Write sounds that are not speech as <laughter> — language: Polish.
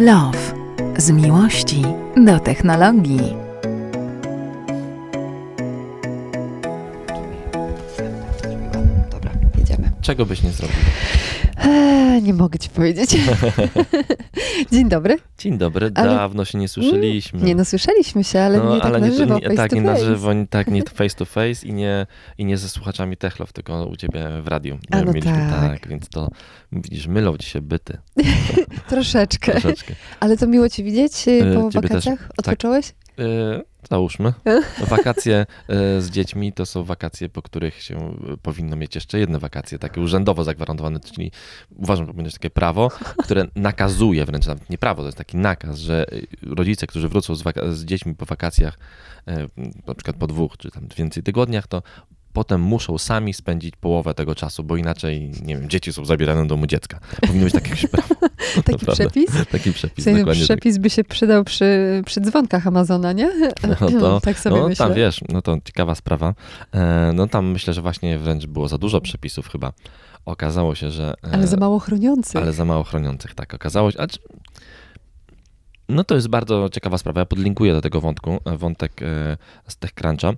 Love. Z miłości do technologii. Dobra, jedziemy. Czego byś nie zrobił? Eee, nie mogę ci powiedzieć. <laughs> Dzień dobry. Dzień dobry, Ale- dawno się nie słyszeliśmy. Nie no, słyszeliśmy się, ale No, nie tak ale na nie, żywo, nie, face tak, to nie na face. żywo, nie, tak, nie <laughs> face to face i nie, i nie ze słuchaczami Techlow, tylko u ciebie w radiu. A, no Mieliśmy, tak. więc to widzisz, mylą ci się byty <laughs> Troszeczkę. troszeczkę. Ale to miło ci widzieć y, po ciebie też. wakacjach? Odpocząłeś? E, załóżmy. <laughs> Wakacje e, z dziećmi to są wakacje, po których się e, powinno mieć jeszcze jedne wakacje, takie urzędowo zagwarantowane, czyli uważam, że powinno być takie prawo, które nakazuje wręcz, nawet nie prawo, to jest taki nakaz, że e, rodzice, którzy wrócą z, z dziećmi po wakacjach, na przykład po dwóch czy tam więcej tygodniach, to potem muszą sami spędzić połowę tego czasu, bo inaczej, nie wiem, dzieci są zabierane do domu dziecka. Powinno być takie jakieś prawo. <laughs> <laughs> Przepis? Taki przepis, sensie dokładnie. tak. przepis by się przydał przy, przy dzwonkach Amazona, nie? <laughs> No to, <laughs> tak sobie no myślę. tam wiesz, no to ciekawa sprawa. E, no tam myślę, że właśnie wręcz było za dużo przepisów chyba. Okazało się, że... e, Ale za mało chroniący. ale za mało chroniących, tak. Okazało się... No to jest bardzo ciekawa sprawa. Ja podlinkuję do tego wątku, e, wątek z TechCruncha.